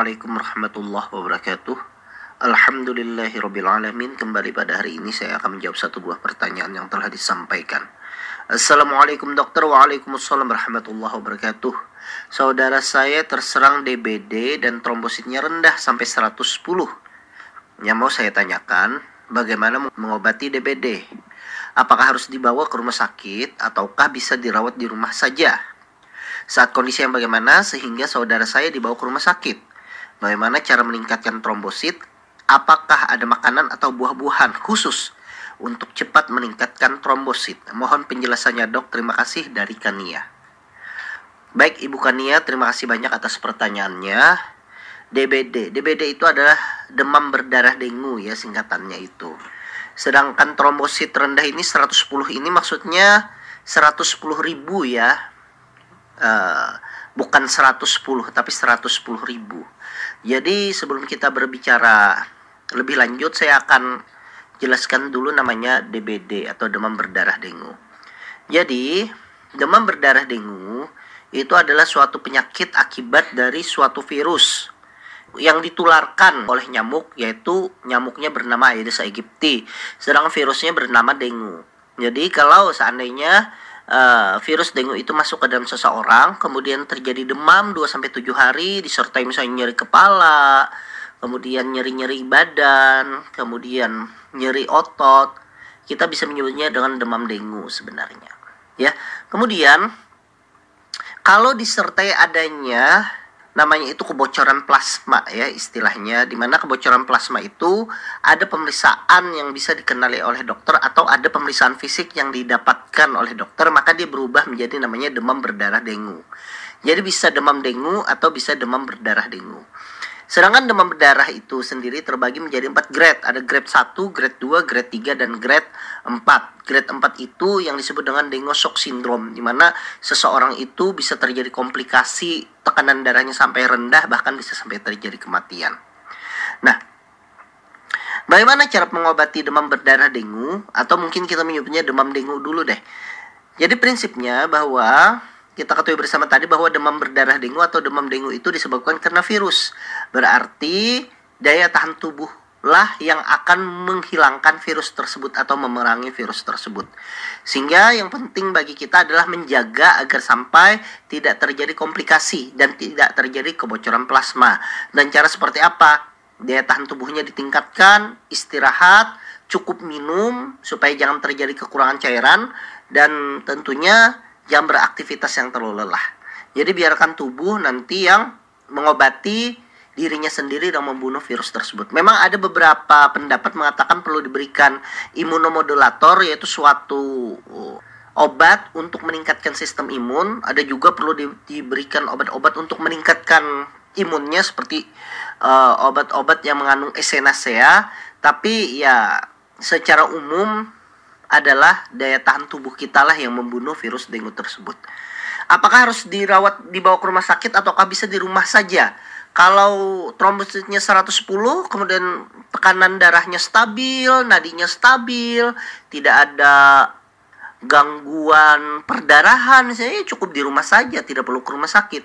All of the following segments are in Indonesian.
Assalamualaikum warahmatullahi wabarakatuh Alhamdulillahirrabbilalamin Kembali pada hari ini saya akan menjawab satu buah pertanyaan yang telah disampaikan Assalamualaikum dokter Waalaikumsalam warahmatullahi wabarakatuh Saudara saya terserang DBD dan trombositnya rendah sampai 110 Yang mau saya tanyakan Bagaimana mengobati DBD? Apakah harus dibawa ke rumah sakit Ataukah bisa dirawat di rumah saja? Saat kondisi yang bagaimana sehingga saudara saya dibawa ke rumah sakit? Bagaimana cara meningkatkan trombosit? Apakah ada makanan atau buah-buahan khusus untuk cepat meningkatkan trombosit? Mohon penjelasannya dok, terima kasih dari Kania. Baik Ibu Kania, terima kasih banyak atas pertanyaannya. DBD, DBD itu adalah demam berdarah dengu ya singkatannya itu. Sedangkan trombosit rendah ini 110 ini maksudnya 110 ribu ya uh, bukan 110 tapi 110 ribu. Jadi sebelum kita berbicara lebih lanjut saya akan jelaskan dulu namanya DBD atau demam berdarah dengu. Jadi demam berdarah dengu itu adalah suatu penyakit akibat dari suatu virus yang ditularkan oleh nyamuk yaitu nyamuknya bernama Aedes aegypti sedangkan virusnya bernama dengu. Jadi kalau seandainya uh, virus dengue itu masuk ke dalam seseorang, kemudian terjadi demam 2 sampai 7 hari disertai misalnya nyeri kepala, kemudian nyeri-nyeri badan, kemudian nyeri otot, kita bisa menyebutnya dengan demam dengue sebenarnya. Ya. Kemudian kalau disertai adanya namanya itu kebocoran plasma ya istilahnya di mana kebocoran plasma itu ada pemeriksaan yang bisa dikenali oleh dokter atau ada pemeriksaan fisik yang didapatkan oleh dokter maka dia berubah menjadi namanya demam berdarah dengu. Jadi bisa demam dengu atau bisa demam berdarah dengu. Sedangkan demam berdarah itu sendiri terbagi menjadi empat grade. Ada grade 1, grade 2, grade 3, dan grade 4. Grade 4 itu yang disebut dengan dengue shock syndrome, di mana seseorang itu bisa terjadi komplikasi tekanan darahnya sampai rendah, bahkan bisa sampai terjadi kematian. Nah, bagaimana cara mengobati demam berdarah dengu? Atau mungkin kita menyebutnya demam dengu dulu deh. Jadi prinsipnya bahwa kita ketahui bersama tadi bahwa demam berdarah dengu atau demam dengu itu disebabkan karena virus. Berarti daya tahan tubuh lah yang akan menghilangkan virus tersebut atau memerangi virus tersebut. Sehingga yang penting bagi kita adalah menjaga agar sampai tidak terjadi komplikasi dan tidak terjadi kebocoran plasma. Dan cara seperti apa? Daya tahan tubuhnya ditingkatkan, istirahat, cukup minum supaya jangan terjadi kekurangan cairan dan tentunya yang beraktivitas yang terlalu lelah. Jadi biarkan tubuh nanti yang mengobati dirinya sendiri dan membunuh virus tersebut. Memang ada beberapa pendapat mengatakan perlu diberikan imunomodulator yaitu suatu uh, obat untuk meningkatkan sistem imun. Ada juga perlu di, diberikan obat-obat untuk meningkatkan imunnya seperti uh, obat-obat yang mengandung esenacea. Tapi ya secara umum adalah daya tahan tubuh kita lah yang membunuh virus dengue tersebut. Apakah harus dirawat dibawa ke rumah sakit ataukah bisa di rumah saja? Kalau trombositnya 110, kemudian tekanan darahnya stabil, nadinya stabil, tidak ada gangguan perdarahan, saya cukup di rumah saja, tidak perlu ke rumah sakit.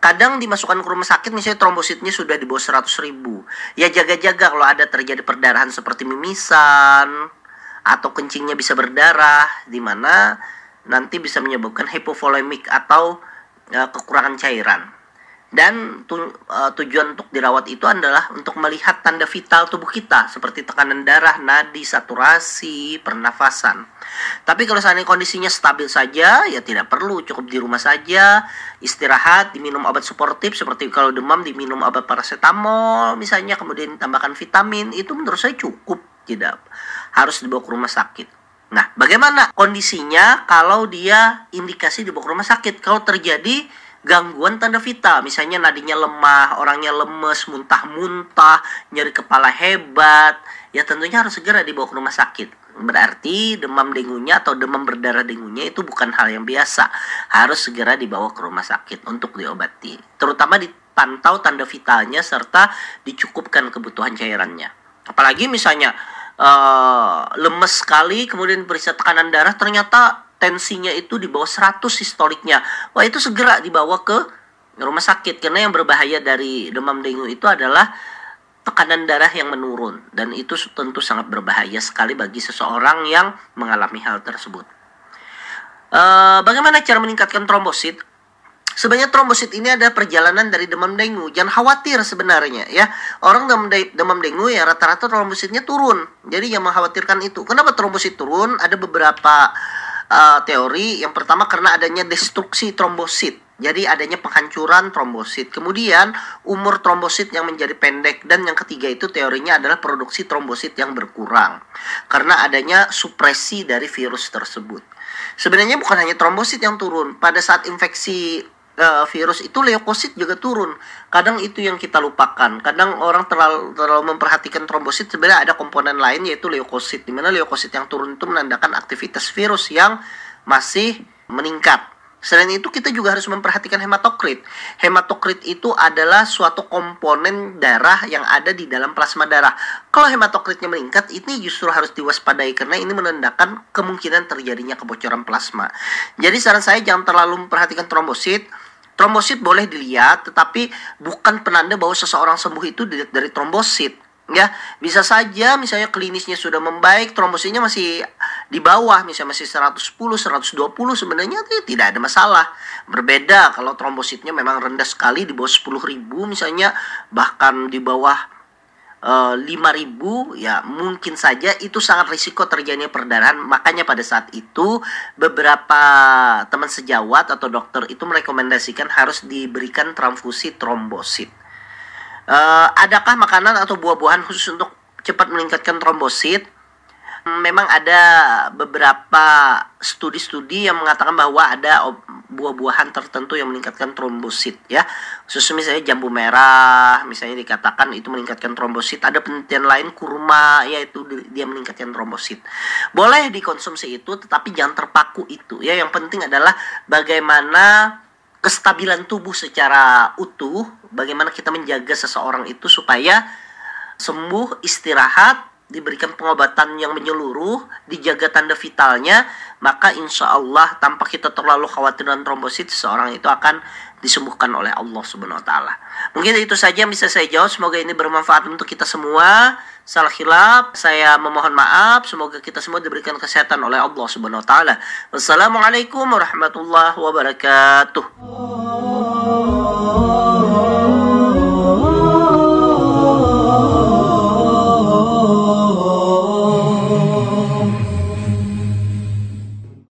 Kadang dimasukkan ke rumah sakit misalnya trombositnya sudah di bawah 100 ribu. Ya jaga-jaga kalau ada terjadi perdarahan seperti mimisan, atau kencingnya bisa berdarah di mana nanti bisa menyebabkan hipovolemik atau uh, kekurangan cairan. Dan tu, uh, tujuan untuk dirawat itu adalah untuk melihat tanda vital tubuh kita seperti tekanan darah, nadi, saturasi, pernafasan. Tapi kalau seandainya kondisinya stabil saja, ya tidak perlu, cukup di rumah saja, istirahat, diminum obat suportif seperti kalau demam diminum obat paracetamol misalnya, kemudian tambahkan vitamin, itu menurut saya cukup, tidak harus dibawa ke rumah sakit. Nah, bagaimana kondisinya kalau dia indikasi dibawa ke rumah sakit? Kalau terjadi gangguan tanda vital, misalnya nadinya lemah, orangnya lemes, muntah-muntah, nyeri kepala hebat, ya tentunya harus segera dibawa ke rumah sakit. Berarti demam dengunya atau demam berdarah dengunya itu bukan hal yang biasa. Harus segera dibawa ke rumah sakit untuk diobati. Terutama dipantau tanda vitalnya serta dicukupkan kebutuhan cairannya. Apalagi misalnya uh, lemes sekali kemudian periksa tekanan darah ternyata tensinya itu di bawah 100 sistoliknya wah itu segera dibawa ke rumah sakit karena yang berbahaya dari demam dengue itu adalah tekanan darah yang menurun dan itu tentu sangat berbahaya sekali bagi seseorang yang mengalami hal tersebut. Uh, bagaimana cara meningkatkan trombosit? Sebenarnya trombosit ini ada perjalanan dari demam dengue. Jangan khawatir sebenarnya ya. Orang demam, de demam dengue ya rata-rata trombositnya turun. Jadi yang mengkhawatirkan itu. Kenapa trombosit turun? Ada beberapa uh, teori. Yang pertama karena adanya destruksi trombosit. Jadi adanya penghancuran trombosit. Kemudian umur trombosit yang menjadi pendek dan yang ketiga itu teorinya adalah produksi trombosit yang berkurang karena adanya supresi dari virus tersebut. Sebenarnya bukan hanya trombosit yang turun. Pada saat infeksi uh, virus itu leukosit juga turun. Kadang itu yang kita lupakan. Kadang orang terlalu, terlalu memperhatikan trombosit sebenarnya ada komponen lain yaitu leukosit. Di mana leukosit yang turun itu menandakan aktivitas virus yang masih meningkat. Selain itu kita juga harus memperhatikan hematokrit. Hematokrit itu adalah suatu komponen darah yang ada di dalam plasma darah. Kalau hematokritnya meningkat, ini justru harus diwaspadai karena ini menandakan kemungkinan terjadinya kebocoran plasma. Jadi saran saya jangan terlalu memperhatikan trombosit Trombosit boleh dilihat, tetapi bukan penanda bahwa seseorang sembuh itu dari trombosit. Ya, bisa saja misalnya klinisnya sudah membaik, trombositnya masih di bawah, misalnya masih 110, 120 sebenarnya tidak ada masalah. Berbeda kalau trombositnya memang rendah sekali di bawah 10 ribu misalnya, bahkan di bawah 5000 eh, ya mungkin saja itu sangat risiko terjadinya perdarahan. Makanya pada saat itu beberapa teman sejawat atau dokter itu merekomendasikan harus diberikan transfusi trombosit. Uh, adakah makanan atau buah-buahan khusus untuk cepat meningkatkan trombosit memang ada beberapa studi-studi yang mengatakan bahwa ada buah-buahan tertentu yang meningkatkan trombosit ya. Susu misalnya jambu merah misalnya dikatakan itu meningkatkan trombosit. Ada penelitian lain kurma yaitu dia meningkatkan trombosit. Boleh dikonsumsi itu tetapi jangan terpaku itu ya. Yang penting adalah bagaimana kestabilan tubuh secara utuh, bagaimana kita menjaga seseorang itu supaya sembuh, istirahat diberikan pengobatan yang menyeluruh, dijaga tanda vitalnya, maka insya Allah tanpa kita terlalu khawatir dengan trombosit, seorang itu akan disembuhkan oleh Allah Subhanahu Wa Taala. Mungkin itu saja yang bisa saya jawab. Semoga ini bermanfaat untuk kita semua. Salah khilaf, saya memohon maaf. Semoga kita semua diberikan kesehatan oleh Allah Subhanahu Wa Taala. Wassalamualaikum warahmatullahi wabarakatuh.